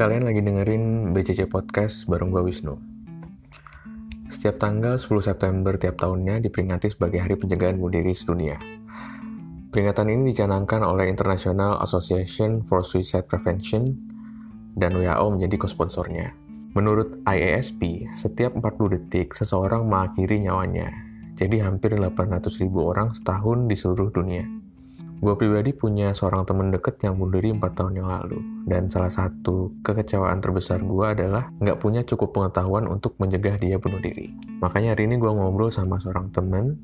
Kalian lagi dengerin BCC Podcast bareng gue Wisnu. Setiap tanggal 10 September tiap tahunnya diperingati sebagai Hari Pencegahan Bunuh Diri Sedunia. Peringatan ini dicanangkan oleh International Association for Suicide Prevention dan WHO menjadi kosponsornya. Menurut IASP, setiap 40 detik seseorang mengakhiri nyawanya. Jadi hampir 800 ribu orang setahun di seluruh dunia. Gue pribadi punya seorang temen deket yang bunuh diri 4 tahun yang lalu. Dan salah satu kekecewaan terbesar gue adalah nggak punya cukup pengetahuan untuk mencegah dia bunuh diri. Makanya hari ini gue ngobrol sama seorang temen.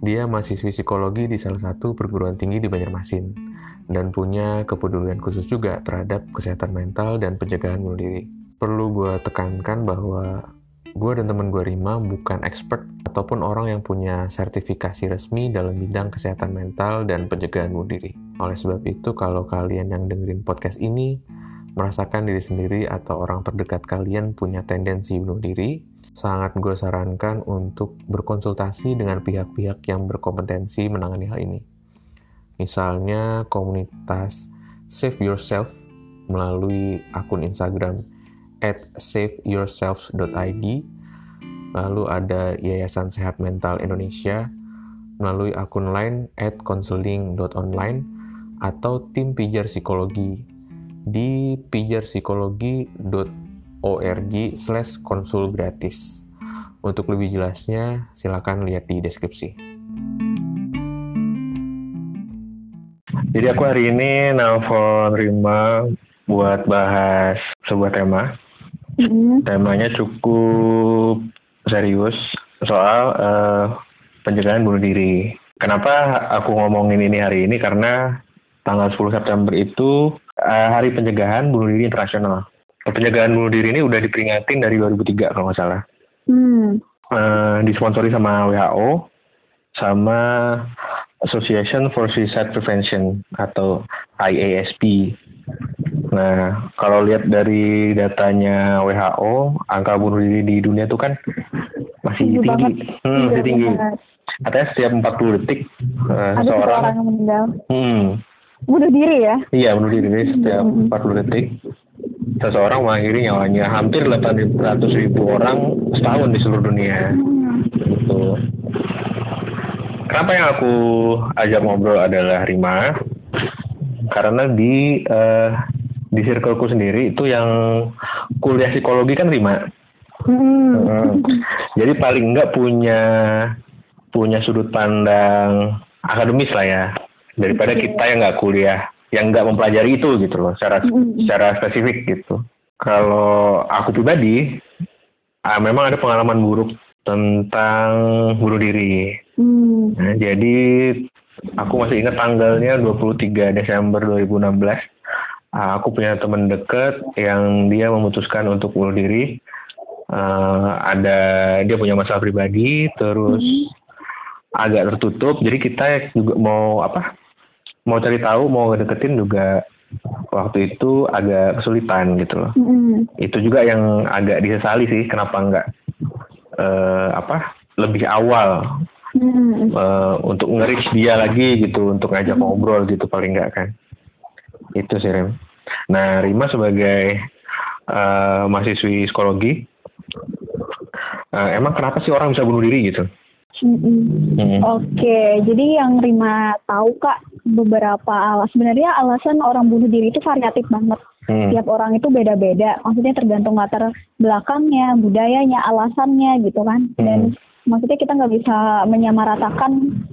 Dia mahasiswi psikologi di salah satu perguruan tinggi di Banjarmasin. Dan punya kepedulian khusus juga terhadap kesehatan mental dan pencegahan bunuh diri. Perlu gue tekankan bahwa gue dan temen gue Rima bukan expert ataupun orang yang punya sertifikasi resmi dalam bidang kesehatan mental dan pencegahan bunuh diri. Oleh sebab itu, kalau kalian yang dengerin podcast ini merasakan diri sendiri atau orang terdekat kalian punya tendensi bunuh diri, sangat gue sarankan untuk berkonsultasi dengan pihak-pihak yang berkompetensi menangani hal ini. Misalnya komunitas Save Yourself melalui akun Instagram at saveyourselves.id lalu ada Yayasan Sehat Mental Indonesia melalui akun lain at counseling.online atau tim pijar psikologi di pijarpsikologi.org slash konsul gratis. Untuk lebih jelasnya, silakan lihat di deskripsi. Jadi aku hari ini nelfon Rima buat bahas sebuah tema Mm. Temanya cukup serius soal uh, pencegahan bunuh diri. Kenapa aku ngomongin ini hari ini? Karena tanggal 10 September itu uh, hari pencegahan bunuh diri internasional. Pencegahan bunuh diri ini udah diperingatin dari 2003 kalau nggak salah. Hmm. Uh, disponsori sama WHO, sama Association for Suicide Prevention atau IASP. Nah, kalau lihat dari datanya WHO, angka bunuh diri di dunia itu kan masih tinggi, tinggi. Hmm, masih iya, tinggi. Katanya setiap 40 detik uh, Ada seseorang yang meninggal. Hmm. Bunuh diri ya? Iya, bunuh diri setiap hmm. 40 detik seseorang mengakhiri nyawanya. Hampir 800 ribu orang setahun di seluruh dunia. Hmm. Gitu. Kenapa yang aku ajak ngobrol adalah Rima? Karena di uh, di circleku sendiri itu yang kuliah psikologi kan. Hmm. Hmm. Jadi paling enggak punya punya sudut pandang akademis lah ya daripada kita yang nggak kuliah yang nggak mempelajari itu gitu loh secara hmm. secara spesifik gitu. Kalau aku pribadi ah, memang ada pengalaman buruk tentang bunuh diri. Hmm. Nah, jadi aku masih ingat tanggalnya 23 Desember 2016 uh, aku punya teman dekat yang dia memutuskan untuk bunuh diri. Uh, ada dia punya masalah pribadi, terus hmm. agak tertutup. Jadi kita juga mau apa? Mau cari tahu, mau deketin juga waktu itu agak kesulitan gitu loh. Hmm. Itu juga yang agak disesali sih, kenapa enggak uh, apa? Lebih awal hmm. uh, untuk nge dia lagi gitu, untuk ngajak hmm. ngobrol gitu paling enggak kan. Itu sih Rem. Nah, Rima sebagai uh, mahasiswi psikologi, uh, emang kenapa sih orang bisa bunuh diri gitu? Mm-hmm. Oke, okay. jadi yang Rima tahu kak beberapa alasan sebenarnya alasan orang bunuh diri itu variatif banget. Hmm. Tiap orang itu beda-beda. Maksudnya tergantung latar belakangnya, budayanya, alasannya gitu kan. Hmm. Dan maksudnya kita nggak bisa menyamaratakan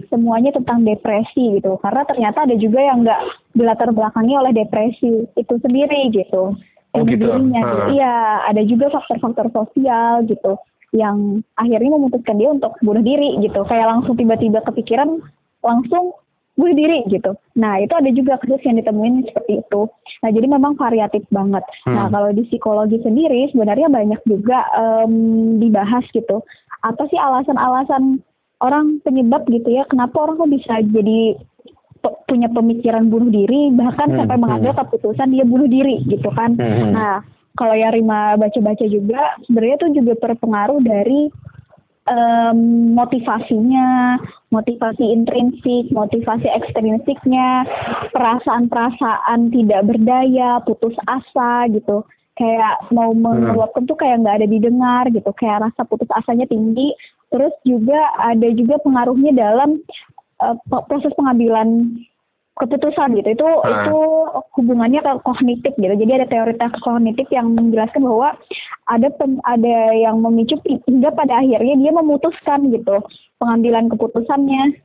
semuanya tentang depresi gitu karena ternyata ada juga yang nggak dilatar belakangi oleh depresi itu sendiri gitu oh, gitu. Dirinya, iya ada juga faktor-faktor sosial gitu yang akhirnya memutuskan dia untuk bunuh diri gitu kayak langsung tiba-tiba kepikiran langsung bunuh diri gitu. Nah itu ada juga kasus yang ditemuin seperti itu. Nah jadi memang variatif banget. Hmm. Nah kalau di psikologi sendiri sebenarnya banyak juga um, dibahas gitu apa sih alasan-alasan orang penyebab gitu ya kenapa orang kok bisa jadi punya pemikiran bunuh diri bahkan hmm, sampai mengambil hmm. keputusan dia bunuh diri gitu kan hmm. hmm. nah kalau yang Rima baca-baca juga sebenarnya itu juga berpengaruh dari um, motivasinya motivasi intrinsik motivasi ekstrinsiknya perasaan-perasaan tidak berdaya putus asa gitu kayak mau meluapkan tuh kayak nggak ada didengar gitu kayak rasa putus asanya tinggi terus juga ada juga pengaruhnya dalam uh, proses pengambilan keputusan gitu itu uh. itu hubungannya ke kognitif gitu jadi ada teori kognitif yang menjelaskan bahwa ada pem, ada yang memicu hingga pada akhirnya dia memutuskan gitu pengambilan keputusannya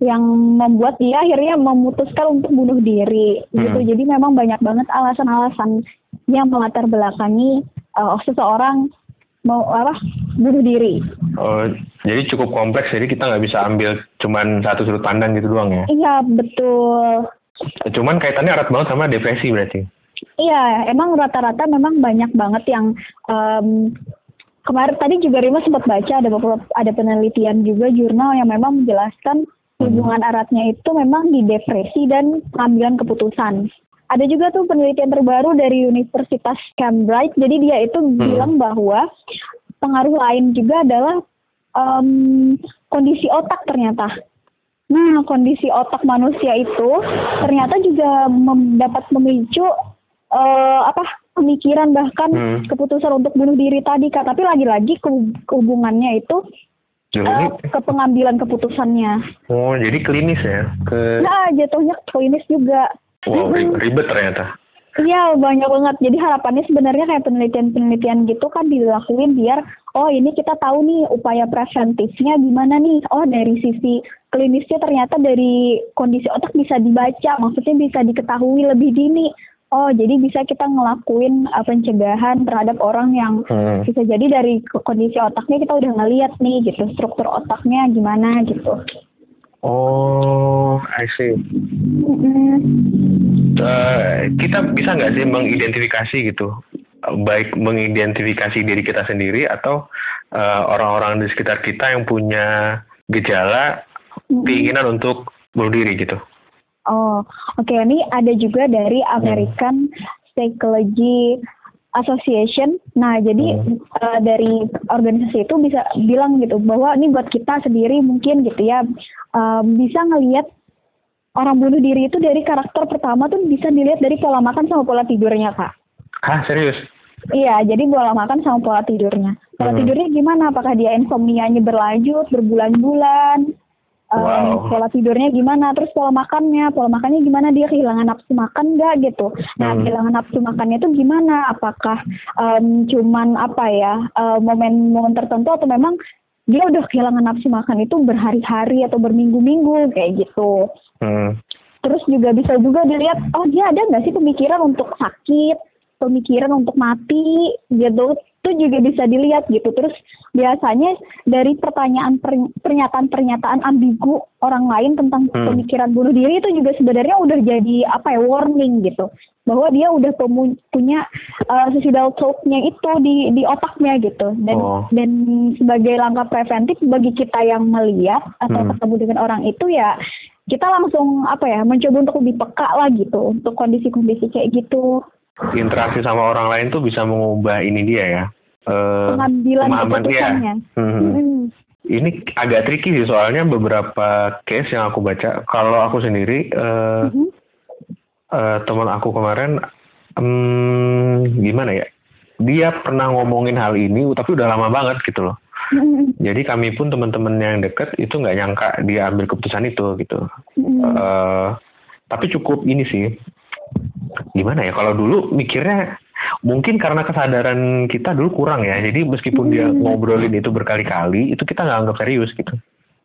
yang membuat dia akhirnya memutuskan untuk bunuh diri gitu. hmm. jadi memang banyak banget alasan-alasan yang melatar belakangi uh, seseorang mau apa bunuh diri. Oh, jadi cukup kompleks. Jadi kita nggak bisa ambil cuman satu sudut pandang gitu doang ya? Iya betul. Cuman kaitannya erat banget sama depresi berarti? Iya, emang rata-rata memang banyak banget yang um, kemarin tadi juga Rima sempat baca ada beberapa ada penelitian juga jurnal yang memang menjelaskan hmm. hubungan eratnya itu memang di depresi dan pengambilan keputusan ada juga tuh penelitian terbaru dari Universitas Cambridge. Jadi dia itu hmm. bilang bahwa pengaruh lain juga adalah um, kondisi otak ternyata. Nah, kondisi otak manusia itu ternyata juga mem dapat memicu uh, apa pemikiran bahkan hmm. keputusan untuk bunuh diri tadi kak. Tapi lagi-lagi ke hubungannya itu uh, ke pengambilan keputusannya. Oh, jadi klinis ya? Ke... Nah, jatuhnya klinis juga. Wow, ribet ternyata. Iya banyak banget. Jadi harapannya sebenarnya kayak penelitian-penelitian gitu kan dilakuin biar oh ini kita tahu nih upaya preventifnya gimana nih. Oh dari sisi klinisnya ternyata dari kondisi otak bisa dibaca, maksudnya bisa diketahui lebih dini. Oh jadi bisa kita ngelakuin uh, pencegahan terhadap orang yang hmm. bisa jadi dari kondisi otaknya kita udah ngeliat nih gitu struktur otaknya gimana gitu. Oh, I see. Uh, kita bisa nggak sih mengidentifikasi gitu, baik mengidentifikasi diri kita sendiri atau uh, orang-orang di sekitar kita yang punya gejala keinginan untuk bunuh diri gitu? Oh, oke. Okay. Ini ada juga dari American Psychology association. Nah, jadi hmm. uh, dari organisasi itu bisa bilang gitu bahwa ini buat kita sendiri mungkin gitu ya uh, bisa ngelihat orang bunuh diri itu dari karakter pertama tuh bisa dilihat dari pola makan sama pola tidurnya kak. Hah serius? Iya, jadi pola makan sama pola tidurnya. Pola hmm. tidurnya gimana? Apakah dia insomnia-nya berlanjut berbulan-bulan? wow. pola tidurnya gimana, terus pola makannya, pola makannya gimana dia kehilangan nafsu makan nggak gitu. Nah hmm. kehilangan nafsu makannya itu gimana? Apakah um, cuman apa ya momen-momen uh, tertentu atau memang dia udah kehilangan nafsu makan itu berhari-hari atau berminggu-minggu kayak gitu. Hmm. Terus juga bisa juga dilihat, oh dia ada nggak sih pemikiran untuk sakit, pemikiran untuk mati gitu itu juga bisa dilihat gitu. Terus biasanya dari pertanyaan pernyataan-pernyataan ambigu orang lain tentang hmm. pemikiran bunuh diri itu juga sebenarnya udah jadi apa ya warning gitu bahwa dia udah punya uh, suicidal thought-nya itu di di otaknya gitu dan oh. dan sebagai langkah preventif bagi kita yang melihat atau hmm. ketemu dengan orang itu ya kita langsung apa ya mencoba untuk lebih peka lah gitu untuk kondisi-kondisi kayak gitu interaksi sama orang lain tuh bisa mengubah ini dia ya uh, pengambilan keputusannya. Hmm. Hmm. Ini agak tricky sih soalnya beberapa case yang aku baca. Kalau aku sendiri uh, hmm. uh, teman aku kemarin um, gimana ya? Dia pernah ngomongin hal ini tapi udah lama banget gitu loh. Hmm. Jadi kami pun teman-teman yang deket itu nggak nyangka dia ambil keputusan itu gitu. Hmm. Uh, tapi cukup ini sih gimana ya kalau dulu mikirnya mungkin karena kesadaran kita dulu kurang ya jadi meskipun dia hmm. ngobrolin itu berkali-kali itu kita nggak anggap serius gitu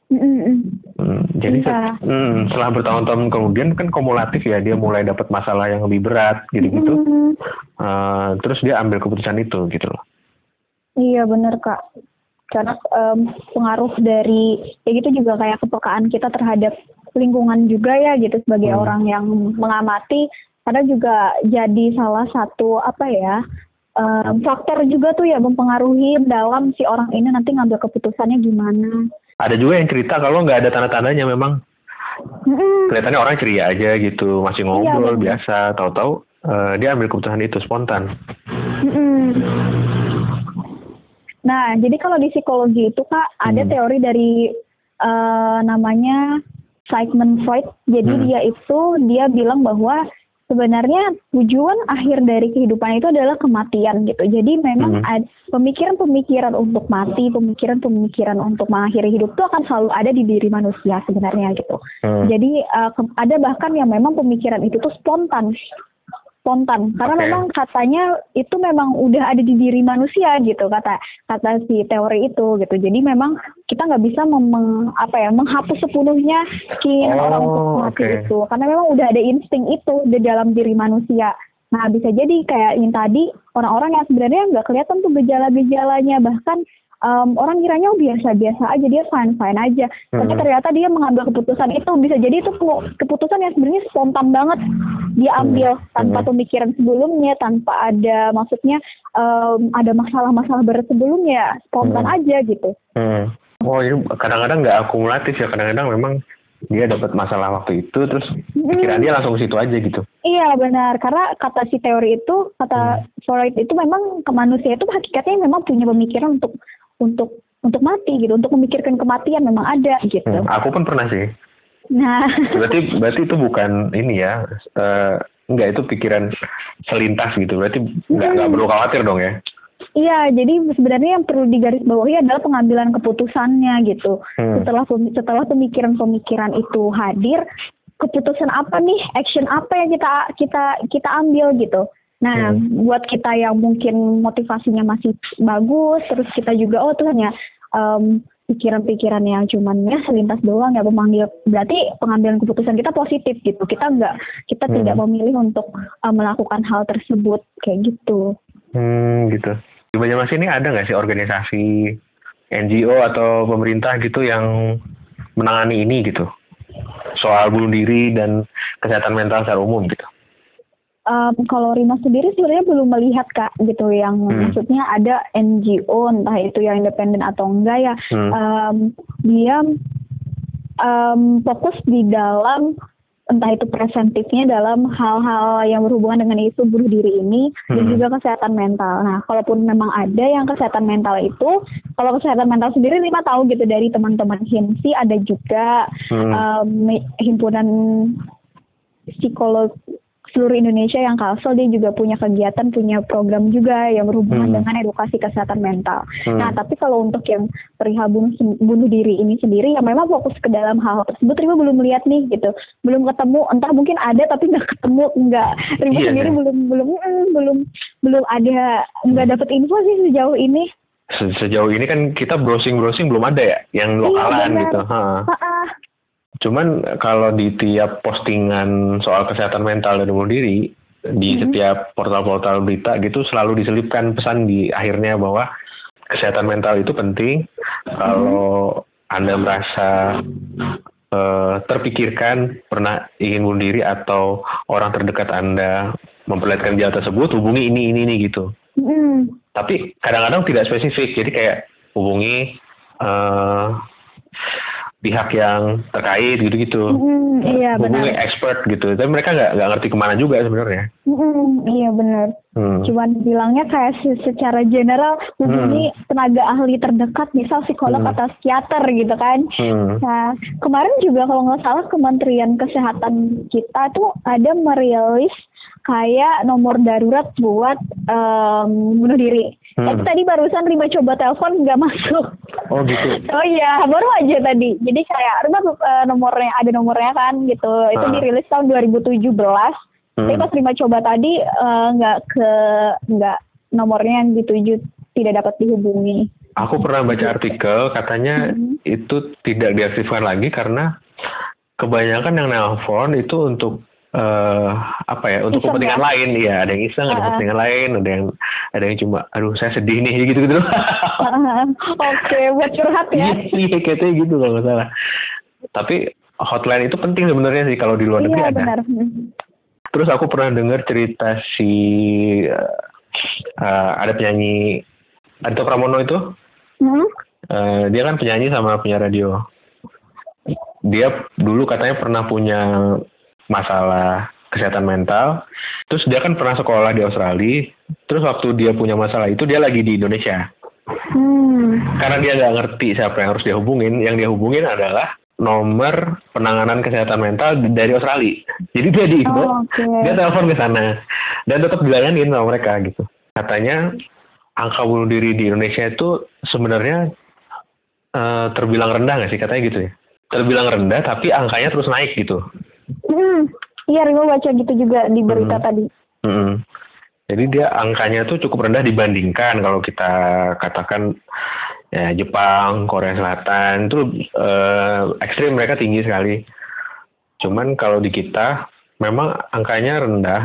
Hmm, jadi ya. hmm, setelah bertahun-tahun kemudian kan kumulatif ya dia mulai dapat masalah yang lebih berat gitu-gitu. Hmm. Uh, terus dia ambil keputusan itu gitu loh. Iya benar kak. Karena um, pengaruh dari ya gitu juga kayak kepekaan kita terhadap lingkungan juga ya gitu sebagai hmm. orang yang mengamati karena juga jadi salah satu apa ya um, faktor juga tuh ya mempengaruhi dalam si orang ini nanti ngambil keputusannya gimana. Ada juga yang cerita kalau nggak ada tanda-tandanya memang mm-hmm. kelihatannya orang ceria aja gitu, masih iya, ngobrol iya, biasa, tahu-tahu uh, dia ambil keputusan itu spontan. Mm-hmm. Nah, jadi kalau di psikologi itu kak ada hmm. teori dari uh, namanya Sigmund Freud. Jadi hmm. dia itu dia bilang bahwa sebenarnya tujuan akhir dari kehidupan itu adalah kematian gitu. Jadi memang Hmm. pemikiran-pemikiran untuk mati, pemikiran-pemikiran untuk mengakhiri hidup itu akan selalu ada di diri manusia sebenarnya gitu. Hmm. Jadi uh, ada bahkan yang memang pemikiran itu tuh spontan, spontan. Karena Oke. memang katanya itu memang udah ada di diri manusia gitu kata kata si teori itu gitu. Jadi memang kita nggak bisa mem- meng- apa ya menghapus sepenuhnya keinginan Oh, orang untuk mati oke. itu. Karena memang udah ada insting itu di dalam diri manusia. Nah bisa jadi kayak yang tadi orang-orang yang sebenarnya nggak kelihatan tuh gejala-gejalanya bahkan em, orang kiranya biasa-biasa aja dia fine-fine aja tapi Hmm. ternyata dia mengambil keputusan itu bisa jadi itu ke- keputusan yang sebenarnya spontan banget dia ambil tanpa Hmm. pemikiran sebelumnya tanpa ada maksudnya em, ada masalah-masalah berat sebelumnya spontan Hmm. aja gitu Hmm. Oh ini kadang-kadang nggak akumulatif ya kadang-kadang memang dia dapat masalah waktu itu terus pikiran dia langsung ke situ aja gitu. Iya benar karena kata si teori itu kata Hmm. Freud itu memang ke manusia itu hakikatnya memang punya pemikiran untuk untuk untuk mati gitu untuk memikirkan kematian memang ada gitu. Hmm, Aku pun pernah sih. Nah Berarti berarti itu bukan ini ya. eh enggak itu pikiran selintas gitu. Berarti nggak nggak perlu khawatir dong ya. Iya, jadi sebenarnya yang perlu digarisbawahi adalah pengambilan keputusannya gitu. Hmm. Setelah setelah pemikiran-pemikiran itu hadir, keputusan apa nih, action apa yang kita kita kita ambil gitu. Nah, Hmm. buat kita yang mungkin motivasinya masih bagus, terus kita juga oh tuh hanya em, pikiran-pikiran yang cuman ya selintas doang ya memanggil berarti pengambilan keputusan kita positif gitu. Kita enggak kita Hmm. tidak memilih untuk eh, melakukan hal tersebut kayak gitu. Hmm, gitu. Di Banjarmasin ini ada nggak sih organisasi NGO atau pemerintah gitu yang menangani ini gitu? Soal bunuh diri dan kesehatan mental secara umum gitu. Em, kalau Rima sendiri sebenarnya belum melihat kak gitu yang Hmm. maksudnya ada NGO entah itu yang independen atau enggak ya Hmm. Em, dia em, fokus di dalam entah itu preventifnya dalam hal-hal yang berhubungan dengan isu bunuh diri ini dan Hmm. juga kesehatan mental. Nah, kalaupun memang ada yang kesehatan mental itu, kalau kesehatan mental sendiri Rima tahu gitu dari teman-teman HIMSI ada juga Hmm. em, himpunan psikolog seluruh Indonesia yang Kalsel dia juga punya kegiatan punya program juga yang berhubungan Hmm. dengan edukasi kesehatan mental. Hmm. Nah tapi kalau untuk yang perihal bunuh, bunuh diri ini sendiri ya memang fokus ke dalam hal tersebut Rima belum melihat nih gitu belum ketemu entah mungkin ada tapi nggak ketemu nggak Rima Iya, sendiri iya. belum belum mm, belum belum ada nggak dapat info sih sejauh ini. Se- Sejauh ini kan kita browsing-browsing belum ada ya yang lokalan benar. gitu. Ha. Ah, ah. Cuman kalau di tiap postingan soal kesehatan mental dan bunuh diri di Mhm. setiap portal-portal berita gitu selalu diselipkan pesan di akhirnya bahwa kesehatan mental itu penting. Kalau Anda merasa eh, terpikirkan pernah ingin bunuh diri atau orang terdekat Anda memperlihatkan gejala tersebut, hubungi ini ini ini gitu. Mm. Tapi kadang-kadang tidak spesifik, jadi kayak hubungi eh, pihak yang terkait gitu-gitu. Mm, iya hubungi benar. expert gitu. Tapi mereka nggak nggak ngerti ke mana juga sebenarnya. Mm, iya benar. Hmm. Cuman bilangnya kayak se- secara general hubungi tenaga ahli terdekat, misal psikolog Hmm. atau psikiater gitu kan. Hmm. Nah, kemarin juga kalau nggak salah Kementerian Kesehatan kita tuh ada merilis kayak nomor darurat buat em, bunuh diri. Hmm. Tapi tadi barusan Rima coba telepon nggak masuk. Oh gitu. Oh iya, baru aja tadi. Jadi kayak Rima eh, nomornya ada nomornya kan gitu. Itu Ah. dirilis tahun 2017. Tapi Hmm. pas Rima coba tadi eh, nggak ke nggak nomornya yang dituju tidak dapat dihubungi. Aku pernah baca artikel katanya Hmm. itu tidak diaktifkan lagi karena kebanyakan yang nelpon itu untuk eh apa ya untuk Iseng kepentingan ya? lain iya ada yang iseng ada Ah, ah. kepentingan lain ada yang ada yang cuma aduh saya sedih nih gitu gitu Oke, buat curhat ya. iya kayaknya gitu kalau nggak salah tapi hotline itu penting sebenarnya sih kalau di luar negeri Iya ada benar. Terus aku pernah dengar cerita si eh, ada penyanyi Adito Pramono itu, Hmm? eh, dia kan penyanyi sama penyiar radio. Dia dulu katanya pernah punya masalah kesehatan mental. Terus dia kan pernah sekolah di Australia. Terus waktu dia punya masalah itu dia lagi di Indonesia. Hmm. Karena dia nggak ngerti siapa yang harus dia hubungin, yang dia hubungin adalah nomor penanganan kesehatan mental dari Australia. Jadi dia di Indo, Oh, oke. dia telepon ke sana dan tetap dilayanin sama mereka gitu. Katanya angka bunuh diri di Indonesia itu sebenarnya eh, terbilang rendah nggak sih katanya gitu ya? Terbilang rendah tapi angkanya terus naik gitu. Hmm, iya Rima baca gitu juga di berita Hmm. tadi. Mm. Jadi dia angkanya tuh cukup rendah dibandingkan kalau kita katakan ya Jepang, Korea Selatan itu eh, ekstrim mereka tinggi sekali. Cuman kalau di kita memang angkanya rendah,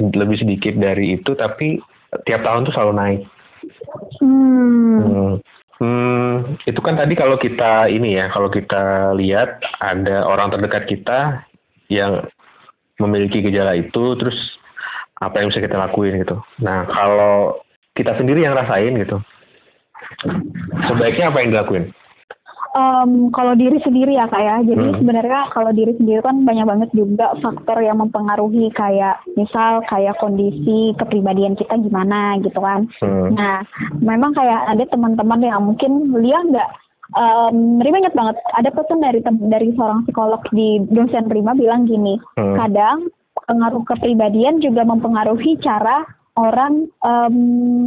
lebih sedikit dari itu tapi tiap tahun tuh selalu naik. Hmm. Hmm. Hmm, itu kan tadi kalau kita ini ya, kalau kita lihat ada orang terdekat kita yang memiliki gejala itu, terus apa yang bisa kita lakuin gitu. Nah, kalau kita sendiri yang rasain gitu, sebaiknya apa yang dilakuin? Em, kalau diri sendiri ya kak ya, jadi Hmm. sebenarnya kalau diri sendiri kan banyak banget juga faktor yang mempengaruhi kayak misal kayak kondisi kepribadian kita gimana gitu kan. Hmm. Nah, memang kayak ada teman-teman yang mungkin Lia nggak um, Rima ingat banget ada pesan dari dari seorang psikolog di dosen Rima bilang gini, Hmm. kadang pengaruh kepribadian juga mempengaruhi cara orang em,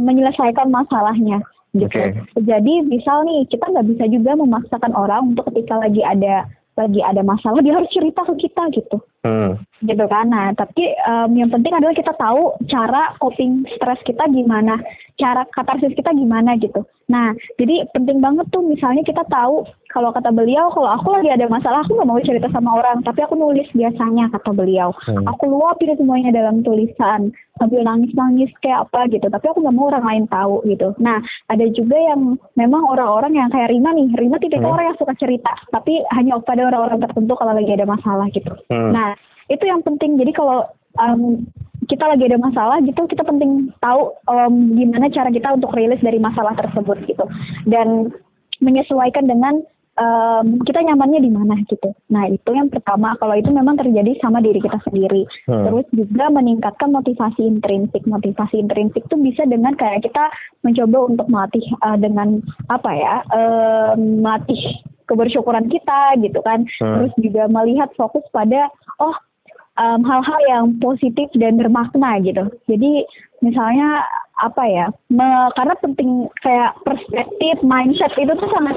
menyelesaikan masalahnya gitu. Oke. Jadi misal nih kita nggak bisa juga memaksakan orang untuk ketika lagi ada lagi ada masalah dia harus cerita ke kita gitu Hmm. gitu kan. Nah, tapi em, yang penting adalah kita tahu cara coping stres kita gimana, cara katarsis kita gimana gitu. Nah, jadi penting banget tuh misalnya kita tahu kalau kata beliau, kalau aku lagi ada masalah aku nggak mau cerita sama orang, tapi aku nulis biasanya kata beliau. Hmm. Aku luapin semuanya dalam tulisan sambil nangis-nangis kayak apa gitu, tapi aku nggak mau orang lain tahu gitu. Nah, ada juga yang memang orang-orang yang kayak Rima nih, Rima tipikal Hmm. orang yang suka cerita, tapi hanya pada orang-orang tertentu kalau lagi ada masalah gitu. Hmm. Nah, itu yang penting. Jadi kalau em, kita lagi ada masalah gitu, kita penting tahu em, gimana cara kita untuk rilis dari masalah tersebut gitu. Dan menyesuaikan dengan em, kita nyamannya di mana gitu. Nah, itu yang pertama. Kalau itu memang terjadi sama diri kita sendiri. Hmm. Terus juga meningkatkan motivasi intrinsik. Motivasi intrinsik itu bisa dengan kayak kita mencoba untuk melatih eh, dengan apa ya? em, melatih kebersyukuran kita gitu kan. Hmm. Terus juga melihat fokus pada oh hal-hal yang positif dan bermakna gitu. Jadi misalnya apa ya? me- karena penting kayak perspektif, mindset itu tuh sangat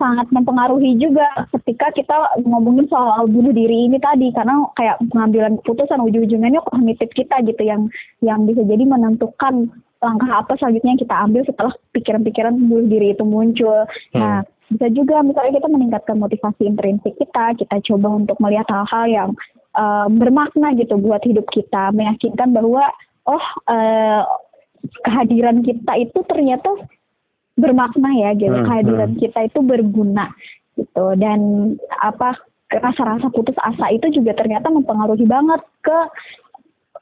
sangat mempengaruhi juga ketika kita ngomongin soal bunuh diri ini tadi. Karena kayak pengambilan keputusan ujung-ujungnya kognitif kita gitu yang yang bisa jadi menentukan langkah apa selanjutnya yang kita ambil setelah pikiran-pikiran bunuh diri itu muncul. Nah, bisa juga misalnya kita meningkatkan motivasi intrinsik kita, kita coba untuk melihat hal-hal yang eh, bermakna gitu buat hidup kita, meyakinkan bahwa oh eh, kehadiran kita itu ternyata bermakna ya gitu, Hmm, kehadiran hmm. kita itu berguna gitu dan apa rasa-rasa putus asa itu juga ternyata mempengaruhi banget ke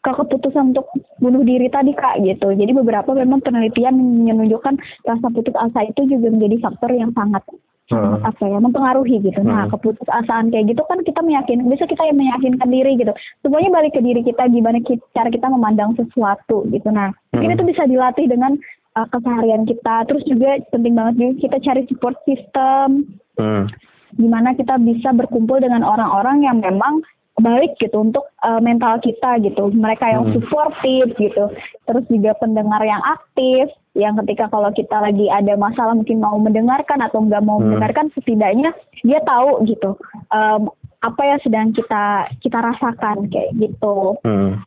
ke keputusan untuk bunuh diri tadi kak gitu. Jadi beberapa memang penelitian menunjukkan rasa putus asa itu juga menjadi faktor yang sangat Hmm. apa ya mempengaruhi gitu. Nah Hmm. keputusasaan kayak gitu kan kita meyakin bisa kita yang meyakinkan diri gitu. Semuanya balik ke diri kita gimana ki- cara kita memandang sesuatu gitu. Nah Hmm. itu bisa dilatih dengan uh, keseharian kita. Terus juga penting banget juga kita cari support system Hmm. gimana kita bisa berkumpul dengan orang-orang yang memang baik gitu untuk uh, mental kita gitu mereka yang Hmm. suportif gitu terus juga pendengar yang aktif yang ketika kalau kita lagi ada masalah mungkin mau mendengarkan atau nggak mau Hmm. mendengarkan setidaknya dia tahu gitu um, apa yang sedang kita kita rasakan kayak gitu Hmm.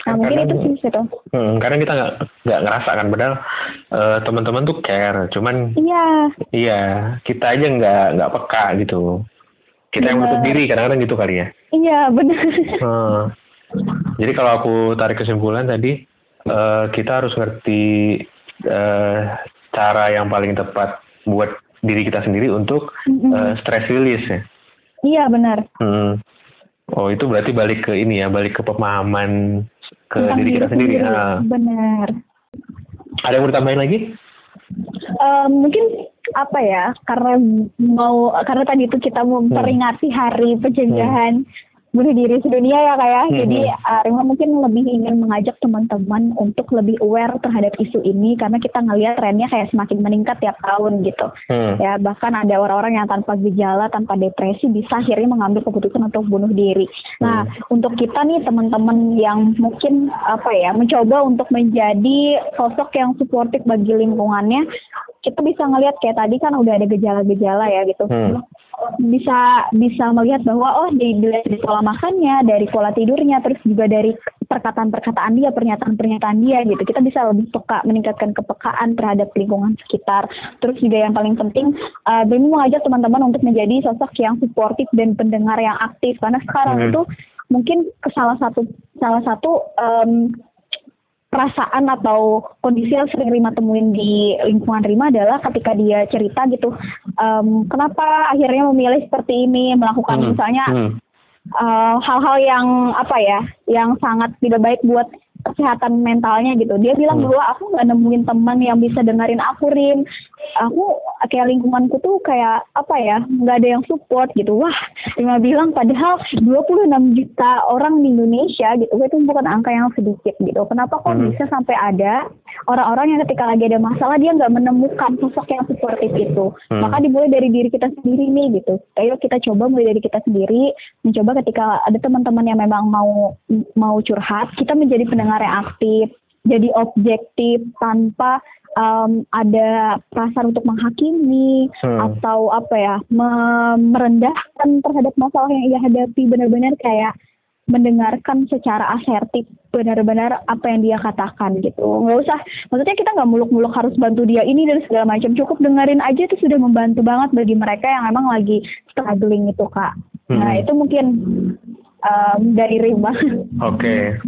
Nah mungkin itu sih gitu Hmm, kadang kita nggak nggak ngerasa kan, padahal eh, teman-teman tuh care, cuman iya iya kita aja nggak nggak peka gitu. Kita yang Bener. menutup diri kadang-kadang gitu kali ya. iya benar Hmm. Jadi kalau aku tarik kesimpulan tadi, eh, kita harus ngerti eh, cara yang paling tepat buat diri kita sendiri untuk Mm-mm. eh, stress release ya. iya benar Hmm. Oh itu berarti balik ke ini ya, balik ke pemahaman ke Tentang diri kita sendiri. Ah. benar Ada yang mau ditambahin lagi? Eh, mungkin apa ya karena mau karena tadi itu kita memperingati hari pencegahan bunuh diri sedunia ya kayak. Hmm. Jadi uh, Rima mungkin lebih ingin mengajak teman-teman untuk lebih aware terhadap isu ini karena kita ngelihat trennya kayak semakin meningkat tiap tahun gitu. Hmm. Ya bahkan ada orang-orang yang tanpa gejala, tanpa depresi bisa akhirnya mengambil keputusan untuk bunuh diri. Nah untuk kita nih teman-teman yang mungkin apa ya mencoba untuk menjadi sosok yang suportif bagi lingkungannya, kita bisa ngelihat kayak tadi kan udah ada gejala-gejala ya gitu. Hmm. Bisa bisa melihat bahwa oh dari, dari pola makannya, dari pola tidurnya, terus juga dari perkataan-perkataan dia, pernyataan-pernyataan dia gitu. Kita bisa lebih peka, meningkatkan kepekaan terhadap lingkungan sekitar. Terus juga yang paling penting, uh, Bemi mengajak teman-teman untuk menjadi sosok yang suportif dan pendengar yang aktif. Karena sekarang Hmm. itu mungkin salah satu salah satu em, perasaan atau kondisi yang sering Rima temuin di lingkungan Rima adalah ketika dia cerita gitu, em, kenapa akhirnya memilih seperti ini, melakukan Hmm. misalnya Hmm. eh, hal-hal yang apa ya, yang sangat tidak baik buat kesehatan mentalnya gitu. Dia bilang Hmm. bahwa aku nggak nemuin teman yang bisa dengerin aku Rin. Aku kayak lingkunganku tuh kayak apa ya, nggak ada yang support gitu. Wah, Rima bilang padahal 26 juta orang di Indonesia gitu, itu bukan angka yang sedikit gitu. Kenapa kok Hmm. bisa sampai ada orang-orang yang ketika lagi ada masalah dia nggak menemukan sosok yang suportif itu. Hmm. Maka dimulai dari diri kita sendiri nih gitu. Ayo kita coba mulai dari kita sendiri, mencoba ketika ada teman-teman yang memang mau mau curhat, kita menjadi pendengar yang aktif, jadi objektif tanpa em, ada perasaan untuk menghakimi Hmm. atau apa ya me- merendahkan terhadap masalah yang ia hadapi benar-benar kayak mendengarkan secara asertif benar-benar apa yang dia katakan gitu. Nggak usah maksudnya kita nggak muluk-muluk harus bantu dia ini dan segala macam. Cukup dengerin aja itu sudah membantu banget bagi mereka yang emang lagi struggling itu kak. Nah Hmm. itu mungkin em, dari Rima. Oke.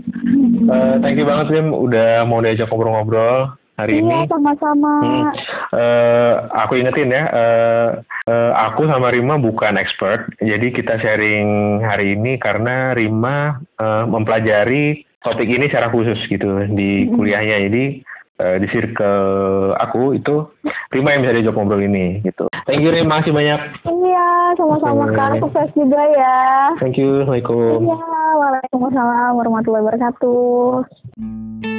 Eh, thank you banget Rim. Udah mau diajak ngobrol-ngobrol hari ini. iya sama-sama Hmm. Eh, aku ingetin ya, eh, eh, aku sama Rima bukan expert, jadi kita sharing hari ini karena Rima eh, mempelajari topik ini secara khusus gitu di Mm-mm. kuliahnya. Jadi eh, di circle aku itu Rima yang bisa diajak ngobrol ini gitu. Thank you Rima, makasih banyak. iya sama-sama kak sukses juga ya Thank you, Assalamualaikum. iya waalaikumsalam warahmatullahi wabarakatuh